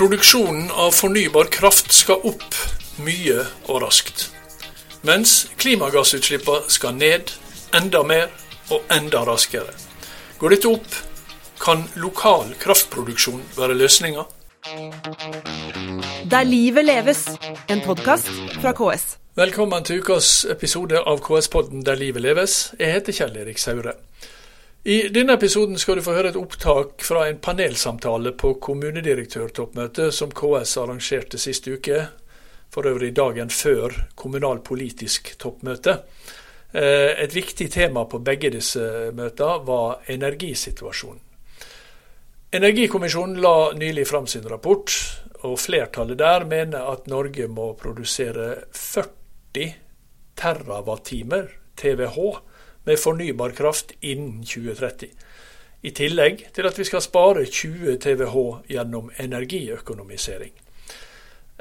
Produksjonen av fornybar kraft skal opp mye og raskt. Mens klimagassutslippene skal ned enda mer og enda raskere. Går dette opp, kan lokal kraftproduksjon være løsninga. Der livet leves, en podkast fra KS. Velkommen til ukas episode av KS-podden Der livet leves. Jeg heter Kjell Erik Saure. I denne episoden skal du få høre et opptak fra en panelsamtale på kommunedirektørtoppmøtet som KS arrangerte sist uke, for øvrig dagen før kommunalpolitisk toppmøte. Eh, et viktig tema på begge disse møtene var energisituasjonen. Energikommisjonen la nylig fram sin rapport, og flertallet der mener at Norge må produsere 40 terawattimer, TWh, med fornybar kraft innen 2030. I tillegg til at vi skal spare 20 TWh gjennom energiøkonomisering.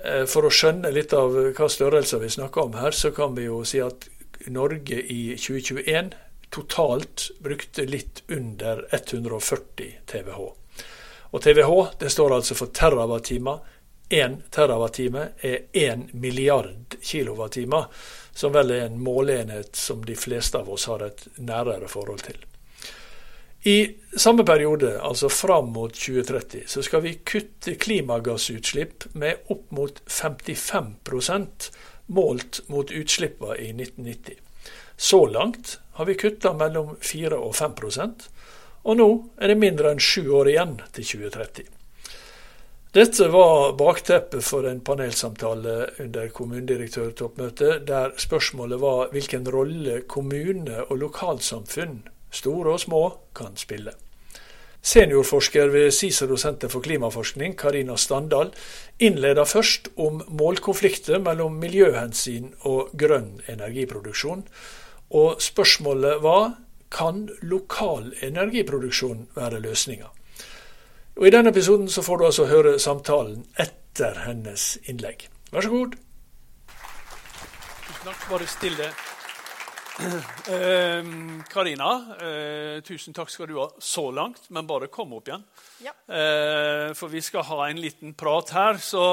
Eh, for å skjønne litt av hva størrelser vi snakker om her, så kan vi jo si at Norge i 2021 totalt brukte litt under 140 TWh. Og TWh det står altså for terawattimer. Én terawattime er én milliard kilowattimer som vel er en måleenhet som de fleste av oss har et nærere forhold til. I samme periode, altså fram mot 2030, så skal vi kutte klimagassutslipp med opp mot 55% målt mot utslippene i 1990. Så langt har vi kutta mellom 4 og 5% og nå er det mindre enn sju år igjen til 2030. Dette var bakteppet for en panelsamtale under kommunedirektørtoppmøtet, der spørsmålet var hvilken rolle kommune og lokalsamfunn, store og små, kan spille. Seniorforsker ved Cicero senter for klimaforskning, Karina Standal, innleda først om målkonflikter mellom miljøhensyn og grønn energiproduksjon. Og spørsmålet var kan lokal energiproduksjon være løsninga. Og I denne episoden så får du altså høre samtalen etter hennes innlegg. Vær så god. Tusen takk. Bare stille. Eh, Karina, eh, tusen takk skal du ha så langt, men bare kom opp igjen. Ja. Eh, for vi skal ha en liten prat her. Så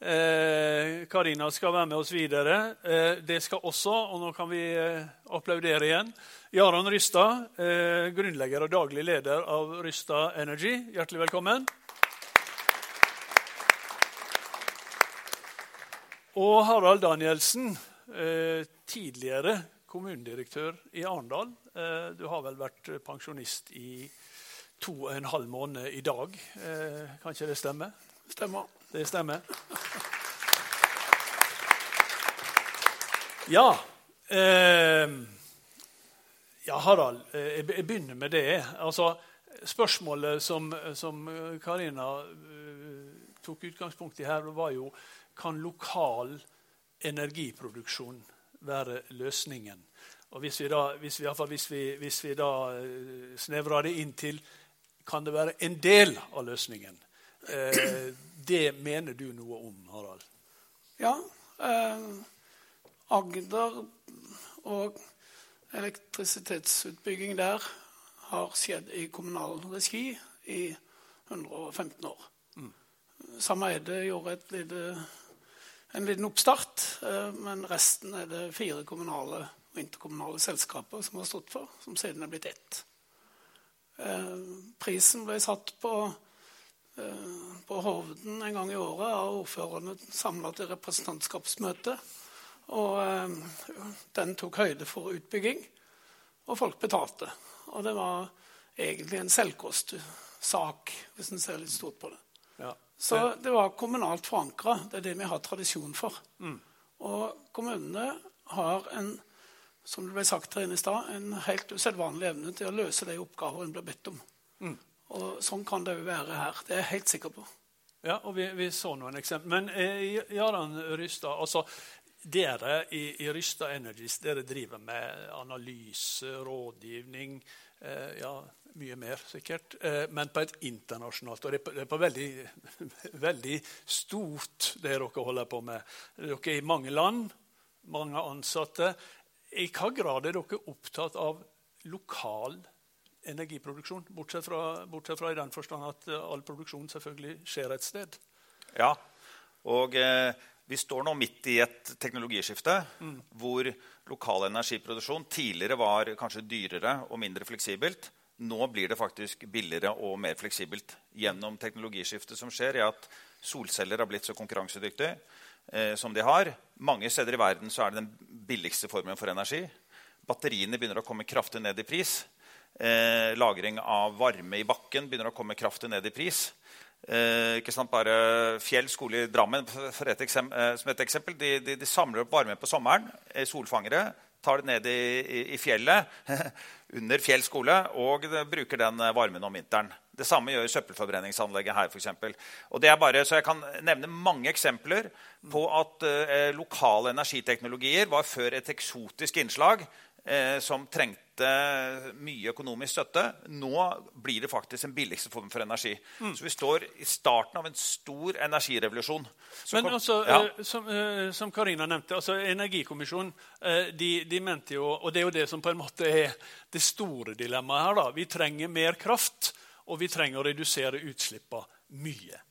eh, Karina skal være med oss videre. Eh, det skal også, og nå kan vi eh, applaudere igjen, Jaron Rystad, grunnlegger og daglig leder av Rystad Energy. Hjertelig velkommen. Og Harald Danielsen, tidligere kommunedirektør i Arendal. Du har vel vært pensjonist i to og en halv måned i dag. Kan ikke det stemme? Stemmer. Det stemmer. Ja. Eh, ja, Harald, eh, jeg begynner med det. Altså, spørsmålet som, som Karina eh, tok utgangspunkt i her, var jo kan lokal energiproduksjon være løsningen. Og Hvis vi da, hvis vi, hvis vi, hvis vi da eh, snevrer det inn til kan det være en del av løsningen, eh, det mener du noe om, Harald? Ja. Eh, Agder og elektrisitetsutbygging der har skjedd i kommunal regi i 115 år. Mm. Sameide gjorde lite, en liten oppstart, eh, men resten er det fire kommunale og interkommunale selskaper som har stått for, som siden er blitt ett. Eh, prisen ble satt på, på Hovden en gang i året av ordførerne samla til representantskapsmøte. Og den tok høyde for utbygging, og folk betalte. Og det var egentlig en selvkostsak, hvis en ser litt stort på det. Ja. Så det var kommunalt forankra. Det er det vi har tradisjon for. Mm. Og kommunene har en som det ble sagt her inne i stad, en helt usedvanlig evne til å løse de oppgaver en blir bedt om. Mm. Og Sånn kan det òg være her. Det er jeg helt sikker på. Ja, og vi, vi så noen eksempler. Men eh, Jaran Rystad, altså, dere i, i Rystad Energies dere driver med analyse, rådgivning eh, ja, Mye mer, sikkert. Eh, men på et internasjonalt Og det er på, det er på veldig, veldig stort, det dere holder på med. Dere er i mange land, mange ansatte. I hva grad er dere opptatt av lokal energiproduksjon? Bortsett fra, bortsett fra i den forstand at all produksjon selvfølgelig skjer et sted. Ja. Og eh, vi står nå midt i et teknologiskifte mm. hvor lokal energiproduksjon tidligere var kanskje dyrere og mindre fleksibelt. Nå blir det faktisk billigere og mer fleksibelt gjennom teknologiskiftet som skjer i at solceller har blitt så konkurransedyktige eh, som de har. Mange steder i verden så er det den billigste formen for energi. Batteriene begynner å komme kraftig ned i pris. Eh, lagring av varme i bakken begynner å komme kraftig ned i pris. Eh, ikke sant, bare Fjell skole i Drammen et eksempel, eh, som et eksempel. De, de, de, samler opp varme på sommeren, eh, solfangere, tar det ned i, i, i fjellet under Fjell skole og bruker den eh, varmen om vinteren. Det samme gjør søppelforbrenningsanlegget her. For eksempel. og det er bare, så Jeg kan nevne mange eksempler på at eh, lokale energiteknologier var før et eksotisk innslag som trengte mye økonomisk støtte. Nå blir det faktisk den billigste formen for energi. Mm. Så vi står i starten av en stor energirevolusjon. Men kom, altså, ja. eh, som, eh, som Karina nevnte, altså Energikommisjonen eh, de, de, mente jo Og det er jo det som på en måte er det store dilemmaet her. da, Vi trenger mer kraft, og vi trenger å redusere utslippene mye.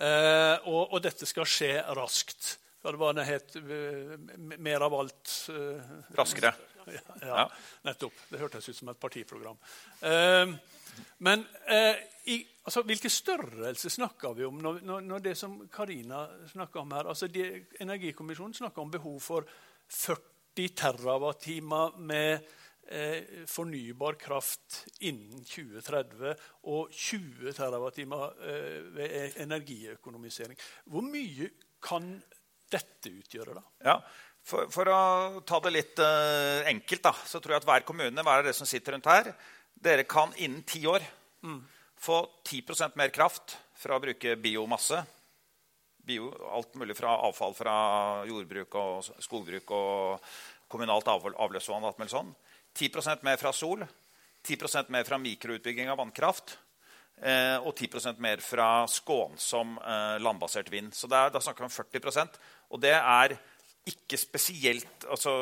Eh, og, og dette skal skje raskt. Hva det var det het? Eh, mer av alt uh, Raskere. Ja, ja, nettopp. Det hørtes ut som et partiprogram. Uh, men uh, i, altså, hvilke størrelser snakker vi om når, når, det som Karina snakker om her? Altså, de, Energikommisjonen snakker om behov for 40 TWh med eh, fornybar kraft innen 2030 og 20 TWh eh, ved energiøkonomisering. Hvor mye kan dette utgjøre? da? Ja, for, for, å ta det litt uh, enkelt, da, så tror jeg at hver kommune hver er det som sitter rundt her, dere kan innen ti år mm. få 10% mer kraft fra å bruke biomasse. Bio, alt mulig fra avfall fra jordbruk og skogbruk og kommunalt avløpsvann. og alt sånn. 10% mer fra sol, 10% mer fra mikroutbygging av vannkraft. Eh, og 10% mer fra skånsom eh, landbasert vind. Så er, da snakker vi om 40% Og det er ikke spesielt altså,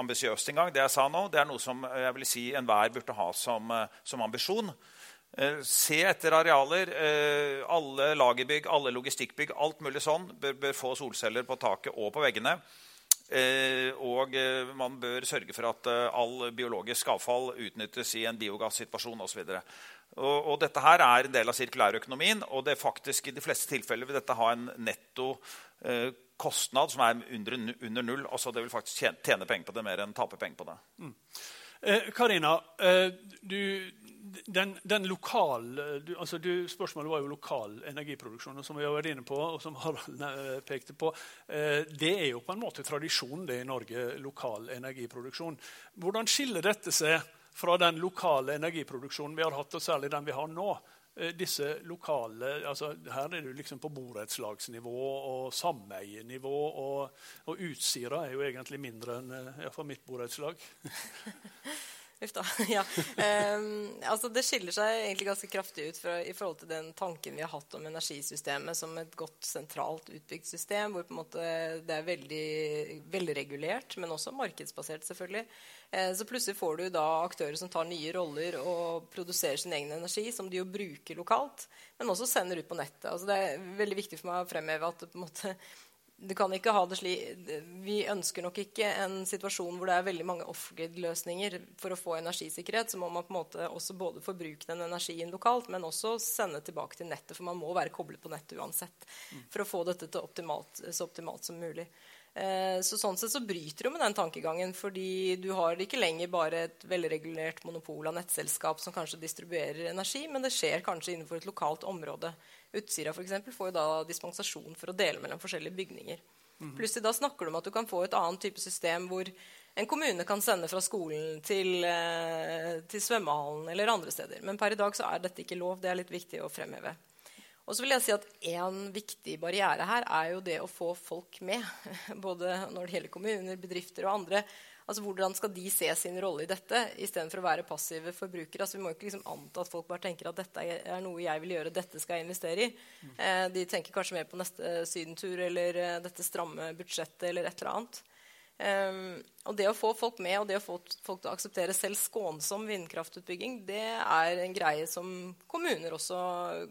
ambisiøst engang. Det jeg sa nå, det er noe som jeg vil si enhver burde ha som, som ambisjon. Se etter arealer. Alle lagerbygg, alle logistikkbygg, alt mulig sånn bør, bør få solceller på taket og på veggene. Og man bør sørge for at all biologisk avfall utnyttes i en biogassituasjon osv. Og, og dette her er en del av sirkulærøkonomien, og det faktisk i de fleste tilfeller vil dette ha en netto eh, kostnad som er under, under null. Altså det vil faktisk tjene, penger på det mer enn tape penger på det. Mm. Eh, Karina, eh, du, den, den lokal, du, altså du, Spørsmålet var jo lokal energiproduksjon, som vi har vært inne på, og som Harald eh, pekte på. Eh, det er jo på en måte tradisjonen i Norge, lokal energiproduksjon. Hvordan skiller dette seg fra den lokale energiproduksjonen vi har hatt, og særlig den vi har nå. Eh, disse lokale, altså Her er du liksom på borettslagsnivå og sameienivå. Og, og Utsira er jo egentlig mindre enn eh, ja, mitt borettslag. Uff da. Ja. Um, altså det skiller seg egentlig ganske kraftig ut fra, i forhold til den tanken vi har hatt om energisystemet som et godt sentralt utbygd system, hvor det er veldig velregulert, men også markedsbasert, selvfølgelig. Uh, så plutselig får du da aktører som tar nye roller og produserer sin egen energi, som de jo bruker lokalt, men også sender ut på nettet. Altså det er veldig viktig for meg å fremheve at måte du kan ikke ha det slik Vi ønsker nok ikke en situasjon hvor det er veldig mange off-grid-løsninger for å få energisikkerhet. Så må man på en måte også både forbruke den energien lokalt, men også sende tilbake til nettet. For man må være koblet på nettet uansett for å få dette optimalt, så optimalt som mulig. Eh, så sånn sett så bryter du med den tankegangen, fordi du har ikke lenger bare et velregulert monopol av nettselskap som kanskje distribuerer energi, men det skjer kanskje innenfor et lokalt område. Utsira eksempel, får jo da dispensasjon for å dele mellom forskjellige bygninger. Mm. Plutselig da snakker du om at du kan få et annet type system hvor en kommune kan sende fra skolen til, eh, til svømmehallen eller andre steder. Men per i dag så er dette ikke lov. Det er litt viktig å fremheve. Og så vil jeg si at En viktig barriere her er jo det å få folk med. Både når det gjelder kommuner, bedrifter og andre. Altså, Hvordan skal de se sin rolle i dette istedenfor å være passive forbrukere? Altså, vi må ikke liksom anta at folk bare tenker at dette er noe jeg vil gjøre, dette skal jeg investere i. Eh, de tenker kanskje mer på neste sydentur eller eh, dette stramme budsjettet eller et eller annet. Um, og det å få folk med og det å få folk til å akseptere selv skånsom vindkraftutbygging, det er en greie som kommuner også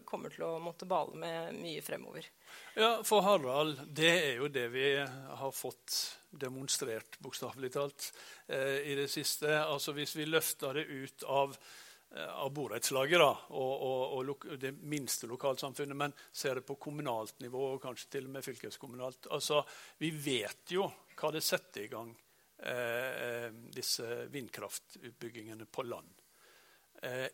kommer til å måtte bale med mye fremover. Ja, For Harald, det er jo det vi har fått demonstrert, bokstavelig talt, eh, i det siste. Altså Hvis vi løfter det ut av, av borettslaget og, og, og, det minste lokalsamfunnet, men ser det på kommunalt nivå og kanskje til og med fylkeskommunalt altså Vi vet jo hva det setter i gang eh, disse vindkraftutbyggingene på land. Eh,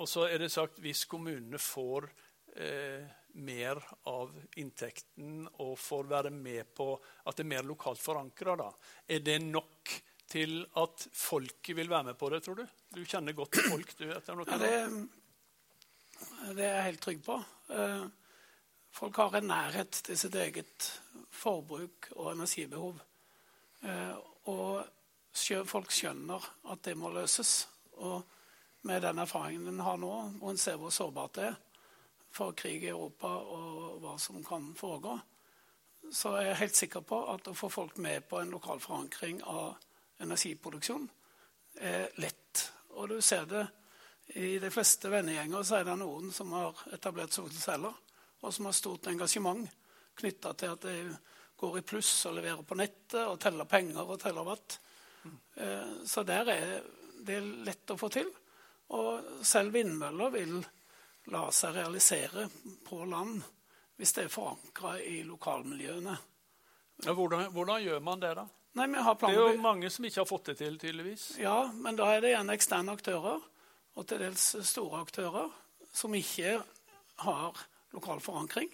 og så er det sagt hvis kommunene får eh, mer av inntekten og får være med på at det er mer lokalt forankra, er det nok til at folket vil være med på det, tror du? Du kjenner godt folk, du. etter noe ja, det, det, er jeg helt trygg på. Eh, folk har en nærhet til sitt eget forbruk og energibehov. Eh, og folk skjønner at det må løses. Og med den erfaringen en har nå, hvor en ser hvor sårbart det er, for krig i Europa og hva som kan foregå, så er jeg helt sikker på at å få folk med på en lokal forankring av energiproduksjon er lett. Og du ser det i de fleste vennegjenger så er det noen som har etablert solceller, og som har stort engasjement knytta til at de går i pluss og leverer på nettet og teller penger og teller watt. Eh, så der er det lett å få til. Og selv vindmøller vil la seg realisere på land hvis det er forankra i lokalmiljøene. Ja, hvordan, hvordan, gjør man det, da? Nei, det er jo mange som ikke har fått det til, tydeligvis. Ja, men da er det igjen eksterne aktører, og til dels store aktører, som ikke har lokal forankring,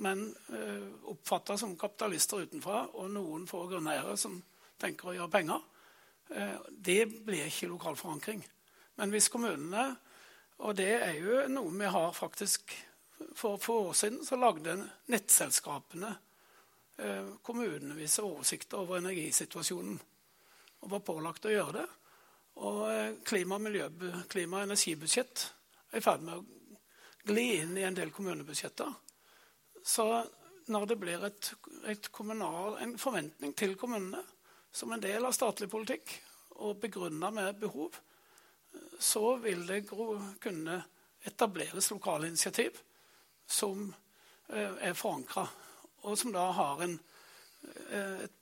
men eh, oppfatta som kapitalister utenfra, og noen få grunneiere som tenker å gjøre penger. Uh, det blir ikke lokal forankring. Men hvis kommunene og det er jo noe vi har faktisk For få år siden så lagde nettselskapene eh, viser oversikter over energisituasjonen. Og var pålagt å gjøre det. Og eh, klima- og klima og energibudsjett er i ferd med å gli inn i en del kommunebudsjetter. Så når det blir et, et kommunal, en forventning til kommunene som en del av statlig politikk, og begrunna med behov, så vil det kunne etableres lokale initiativ som eh, er forankra, og som da har en, eh, et,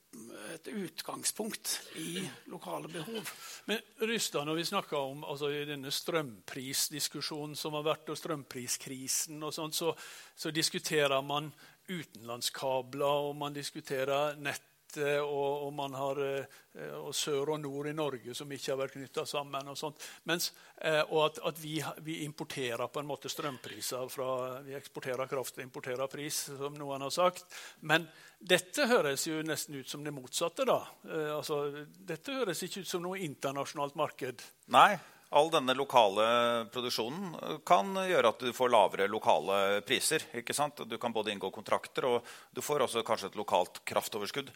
et, utgangspunkt i lokale behov. Men Rystad, når vi snakker om altså, denne strømprisdiskusjonen som har vært, og strømpriskrisen og sånt, så, så diskuterer man utenlandskabler, og man diskuterer nett og, og, man har eh, og sør og nord i Norge som ikke har vært knytta sammen. Og sånt. Mens, eh, og at, at vi, vi, importerer på en måte strømpriser fra Vi eksporterer kraft og importerer pris, som noen har sagt. Men dette høres jo nesten ut som det motsatte. da. Eh, altså, dette høres ikke ut som noe internasjonalt marked. Nei, all denne lokale produksjonen kan gjøre at du får lavere lokale priser. ikke sant? Du kan både inngå kontrakter, og du får også kanskje et lokalt kraftoverskudd.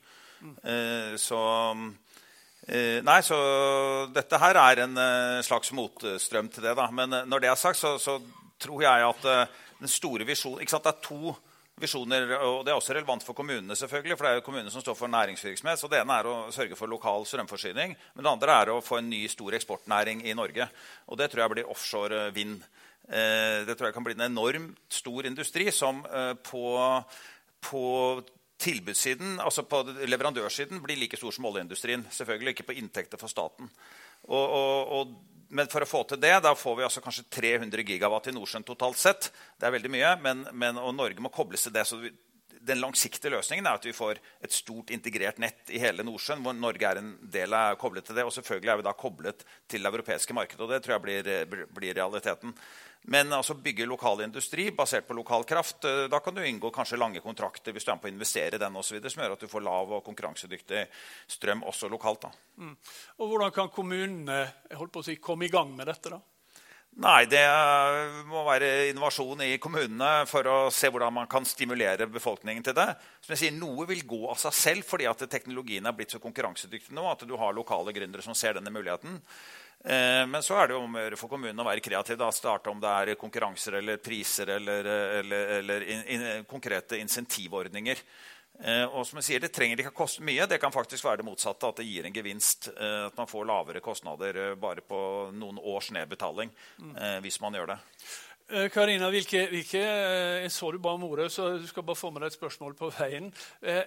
Eh, så eh, Nei, så dette her er en eh, slags motstrøm til det. da. Men når det er sagt, så, så tror jeg at den store visjonen Det er to visjoner, og det er også relevant for kommunene, selvfølgelig, for det er jo kommunene som står for næringsvirksomhet. så Det ene er å sørge for lokal strømforsyning, men det andre er å få en ny, stor eksportnæring i Norge. Og det tror jeg blir offshore vind. Det tror jeg kan bli en enormt stor industri som på, på tilbudssiden, altså på leverandørsiden, blir like stor som oljeindustrien. Selvfølgelig ikke på inntekter for staten. Og, og, og, men for å få til det, da får vi altså kanskje 300 gigawatt i Nordsjøen totalt sett. Det er veldig mye, men, men, og Norge må kobles til det. så vi, den langsiktige løsningen er at vi får et stort integrert nett i hele Nordsjøen. hvor Norge er en del av koblet til det, Og selvfølgelig er vi da koblet til det europeiske markedet. og Det tror jeg blir, blir realiteten. Men altså bygge lokal industri basert på lokal kraft, eh, da kan du inngå kanskje lange kontrakter hvis du er med på å investere i den osv., som gjør at du får lav og konkurransedyktig strøm også lokalt. Mm. Og Hvordan kan kommunene holdt på å si, komme i gang med dette? da? Nei, Det må være innovasjon i kommunene for å se hvordan man kan stimulere befolkningen til det. Som jeg sier, Noe vil gå av seg selv fordi at teknologien er blitt så konkurransedyktig nå at du har lokale gründere som ser denne muligheten. Eh, men så er det jo om å gjøre for kommunen å være kreativ. Da. Starte om det er konkurranser eller priser eller, eller, eller in, in, konkrete insentivordninger. Eh, og som jeg sier, Det trenger ikke koste mye. Det kan faktisk være det motsatte. At det gir en gevinst. Eh, at man får lavere kostnader bare på noen års nedbetaling hvis man gjør det. Eh, Karina, hvilke, hvilke, eh, jeg så du ba om ordet, så du skal bare få med deg et spørsmål på veien. Eh,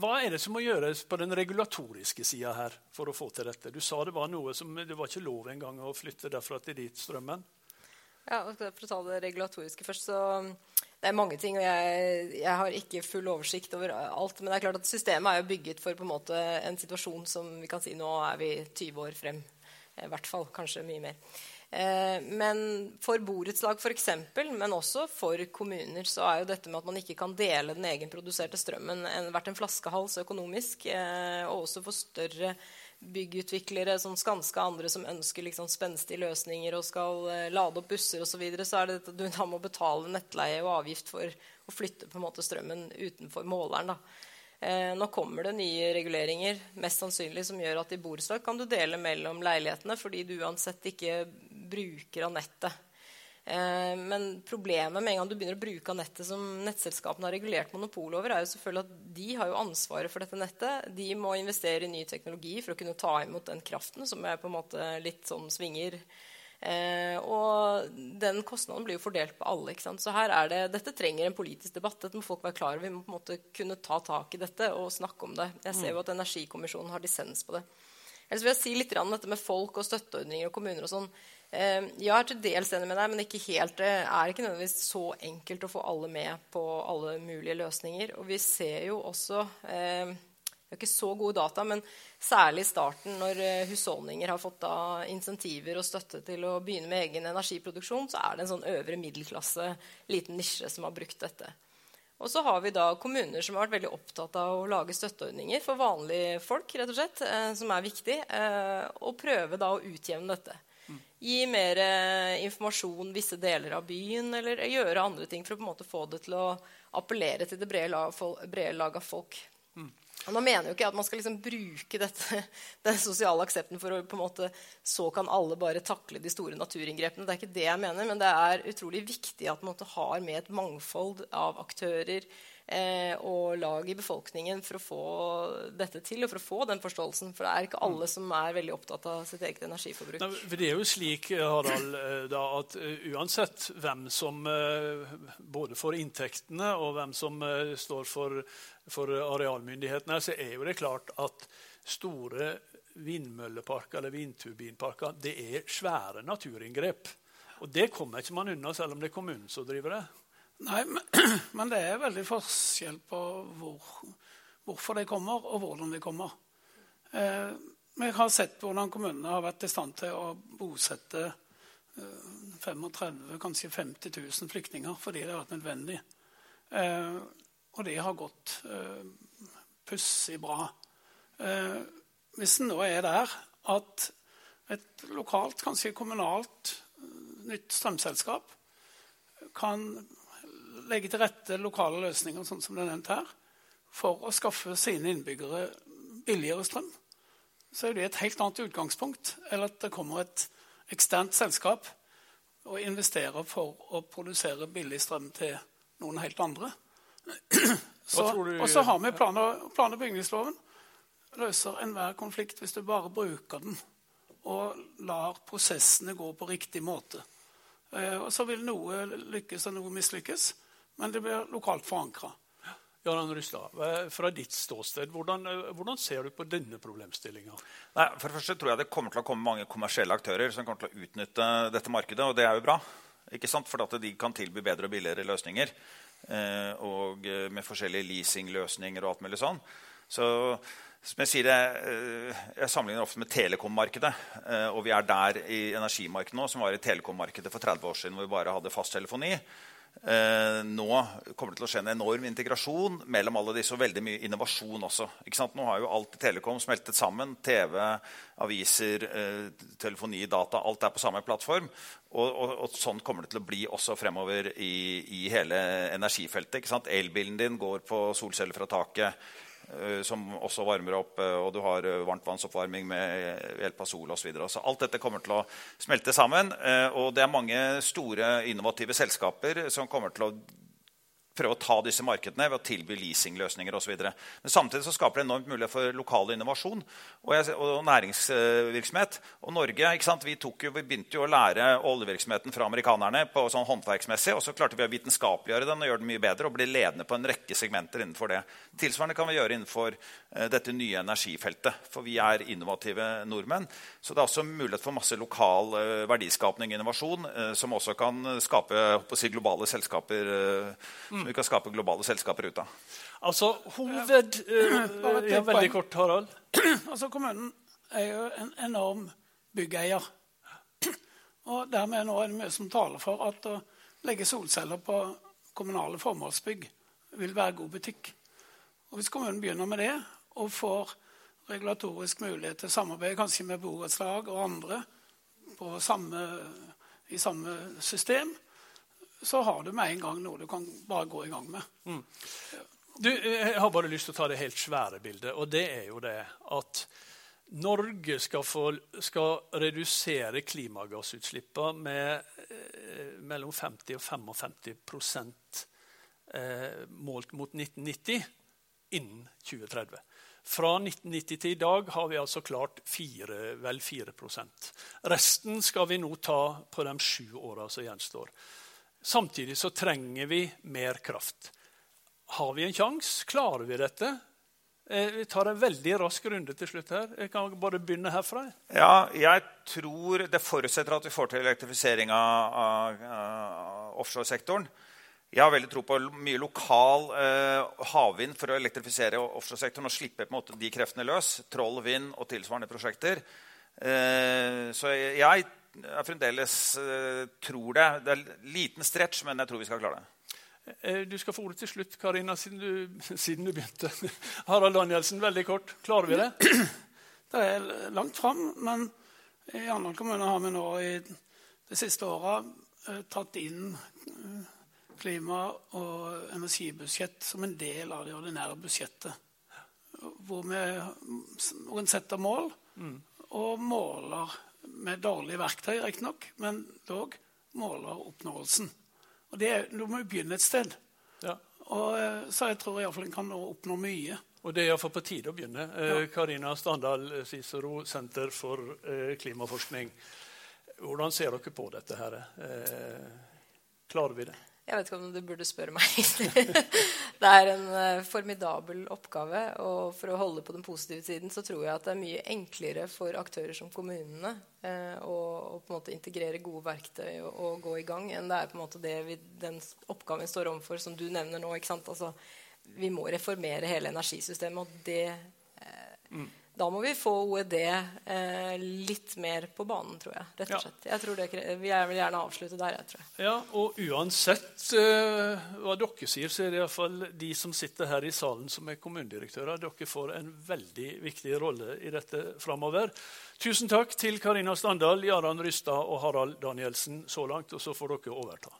hva er det som må gjøres på den regulatoriske sida her for å få til dette? Du sa det var noe som det var ikke lov engang å flytte derfra til dit strømmen. Ja, For å ta det regulatoriske først, så det er mange ting. og jeg, jeg, har ikke full oversikt over alt. Men det er klart at systemet er jo bygget for på en måte en situasjon som vi kan si nå er vi 20 år frem. I hvert fall. Kanskje mye mer. Eh, men for borettslag f.eks., men også for kommuner, så er jo dette med at man ikke kan dele den egenproduserte strømmen vært en flaskehals økonomisk. Eh, og også for større byggutviklere som Skanska og andre som ønsker liksom spenstige løsninger og skal eh, lade opp busser osv., så, videre, så er det at du da må betale nettleie og avgift for å flytte på en måte strømmen utenfor måleren. da. Nå kommer det nye reguleringer mest sannsynlig som gjør at i borettslag kan du dele mellom leilighetene fordi du uansett ikke bruker av nettet. Eh, men problemet med en gang du begynner å bruke nettet som nettselskapene har regulert monopol over, er jo selvfølgelig at de har jo ansvaret for dette nettet. De må investere i ny teknologi for å kunne ta imot den kraften som er på en måte litt sånn svinger. Eh, og den kostnaden blir jo fordelt på alle. ikke sant? Så her er det, Dette trenger en politisk debatt. Dette må folk være klar over. Vi må på en måte kunne ta tak i dette og snakke om det. Jeg ser jo at Energikommisjonen har dissens på det. Ellers vil jeg si litt om dette med folk og støtteordninger og kommuner og sånn. Eh, jeg er til dels enig med deg, men ikke helt. Det er ikke nødvendigvis så enkelt å få alle med på alle mulige løsninger. Og vi ser jo også eh, Vi har ikke så gode data, men særlig i starten, når eh, husholdninger har fått insentiver og støtte til å begynne med egen energiproduksjon, så er det en sånn øvre middelklasse, liten nisje, som har brukt dette. Og så har vi da kommuner som har vært veldig opptatt av å lage støtteordninger for vanlige folk, rett og slett, som er viktig, og prøve da å utjevne dette. Gi mer eh, informasjon visse deler av byen, eller gjøre andre ting for å på en måte få det til å appellere til det brede lag, brede lag av folk. Og nå mener jo ikke at man skal liksom bruke dette, den sosiale aksepten for å på en måte Så kan alle bare takle de store naturinngrepene. Det er ikke det jeg mener, men det er utrolig viktig at man har med et mangfold av aktører, og lag i befolkningen for å få dette til, og for å få den forståelsen. For det er ikke alle som er veldig opptatt av sitt eget energiforbruk. Nei, for det er jo slik Harald, eh, da, at uansett hvem som både får inntektene, og hvem som står for, for arealmyndighetene, så er jo det klart at store vindmølleparker eller vindturbinparker det er svære naturinngrep. Og det kommer ikke man unna, selv om det er kommunen som driver det. Nei, men det er veldig forskjell på hvor, hvorfor de kommer, og hvordan de kommer. Eh, vi har sett hvordan kommunene har vært i stand til å bosette eh, 35 kanskje 50 000 flyktninger fordi det har vært nødvendig. Eh, og det har gått eh, pussig bra. Eh, hvis en nå er der at et lokalt, kanskje kommunalt, eh, nytt strømselskap kan legge til rette lokale løsninger sånn som det er nevnt her, for å skaffe sine innbyggere billigere strøm, så er det et helt annet utgangspunkt enn at det kommer et eksternt selskap og investerer for å produsere billig strøm til noen helt andre. Så, og så har vi plan- og, plan og bygningsloven. Løser enhver konflikt hvis du bare bruker den og lar prosessene gå på riktig måte. Eh, og Så vil noe lykkes og noe mislykkes men det blir lokalt forankra. Jørgen Rysla, fra ditt ståsted, hvordan, hvordan, ser du på denne problemstillinga? For det første tror jeg det kommer til å komme mange kommersielle aktører som kommer til å utnytte dette markedet, og det er jo bra. Ikke sant? For at de kan tilby bedre og billigere løsninger. Eh, og med forskjellige leasingløsninger og alt mulig sånn. Så som jeg sier, jeg, jeg sammenligner ofte med telekommarkedet. Eh, og vi er der i energimarkedet nå, som var i telekommarkedet for 30 år siden, hvor vi bare hadde fasttelefoni. Eh, nå kommer det til å skje en enorm integrasjon mellom alle disse, og veldig mye innovasjon også. Nå har jo alt i Telekom smeltet sammen. TV, aviser, eh, telefoni, data. Alt er på samme plattform. Og, og, og, sånn kommer det til å bli også fremover i, i hele energifeltet. Elbilen din går på solceller fra taket. Eh, som også varmer opp, eh, og du har eh, varmtvannsoppvarming med hjelp av sol osv. Så alt dette kommer til å smelte sammen. Og det er mange store, innovative selskaper som kommer til å prøve å ta disse markedene ved å tilby leasingløsninger osv. Men samtidig så skaper det enormt mulighet for lokal innovasjon og, jeg, og næringsvirksomhet. Og Norge? Vi, jo, vi, begynte jo å lære oljevirksomheten fra amerikanerne på sånn håndverksmessig, og så klarte vi å vitenskapeliggjøre den og gjøre den mye bedre og bli ledende på en rekke segmenter innenfor det. Tilsvarende kan vi gjøre innenfor uh, dette nye energifeltet, for vi er innovative nordmenn. Så det er også mulighet for masse lokal uh, verdiskapning og innovasjon uh, som også kan skape si, globale selskaper. Mm vi kan skape globale selskaper ut av. Altså, hoved... Uh, ja, veldig kort, Harald. Altså, Kommunen er jo en enorm byggeier. Og dermed nå er det mye som taler for at å legge solceller på kommunale formålsbygg vil være god butikk. Og Hvis kommunen begynner med det og får regulatorisk mulighet til samarbeid kanskje med borettslag og andre samme, i samme system, så har du med en gang noe du kan bare gå i gang med. Mm. Du, jeg har bare lyst til å ta det helt svære bildet, og det er jo det at Norge skal, få, skal redusere klimagassutslippene med eh, mellom 50 og 55 eh, målt mot 1990 innen 2030. Fra 1990 til i dag har vi altså klart 4, vel 4% Resten skal vi nå ta på de sju åra som gjenstår. Samtidig så trenger vi mer kraft. Har vi en sjanse? Klarer vi dette? Eh, vi tar en veldig rask runde til slutt her. Jeg kan bare begynne herfra. Ja, jeg tror Det forutsetter at vi får til elektrifisering av, av, av offshoresektoren. Jeg har veldig tro på mye lokal eh, havvind for å elektrifisere offshoresektoren og slippe på en måte de kreftene løs. Troll, vind og tilsvarende prosjekter. Eh, så jeg jeg fremdeles uh, tror det. Det er en liten stretch, men jeg tror vi skal klare det. Eh, du skal få ordet til slutt, Karina, siden du, siden du begynte. Harald Danielsen, veldig kort. Klarer vi det? Det er langt fram, men i andre kommuner har vi nå i de siste åra eh, tatt inn klima- og energibudsjett som en del av det ordinære budsjettet. Hvor vi en setter mål mm. og måler med dårlige verktøy, riktignok, men dog måler oppnåelsen. Og det, Du må jo begynne et sted. Ja. Og, eh, så jeg tror iallfall en kan oppnå mye. Og det er iallfall på tide å begynne. Eh, ja. Karina Standal, Cicero, Senter for eh, klimaforskning. Hvordan ser dere på dette her? Klarer vi det? Jeg vet ikke om du burde spørre meg. det er en uh, formidabel oppgave. Og for å holde på den positive siden så tror jeg at det er mye enklere for aktører som kommunene uh, å, å, på en måte integrere gode verktøy og, og, gå i gang, enn det er på en måte det vi, den oppgaven vi står overfor, som du nevner nå. Altså, vi må reformere hele energisystemet, og det uh, mm da må vi få OED eh, litt mer på banen, tror jeg. rett og slett. Jeg tror det, jeg vil gjerne avslutte der. jeg tror. Ja, og Uansett eh, hva dere sier, så er det iallfall de som sitter her i salen som er kommunedirektører. Dere får en veldig viktig rolle i dette framover. Tusen takk til Karina Standal, Jaran Rystad og Harald Danielsen så langt. Og så får dere overta.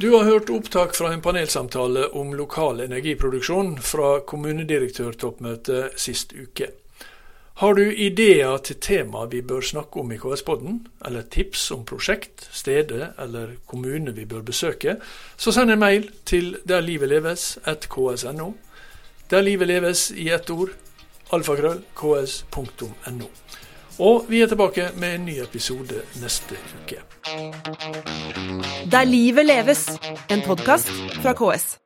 Du har hørt opptak fra en panelsamtale om lokal energiproduksjon fra kommunedirektørtoppmøtet sist uke. Har du ideer til tema vi bør snakke om i KS-podden, eller tips om prosjekt, steder eller kommune vi bør besøke, så send en mail til derlivetleves.ks.no. Der livet leves i ett ord, alfakrøll, ks.no. Og vi er tilbake med en ny episode neste uke. Der livet leves, en podkast fra KS.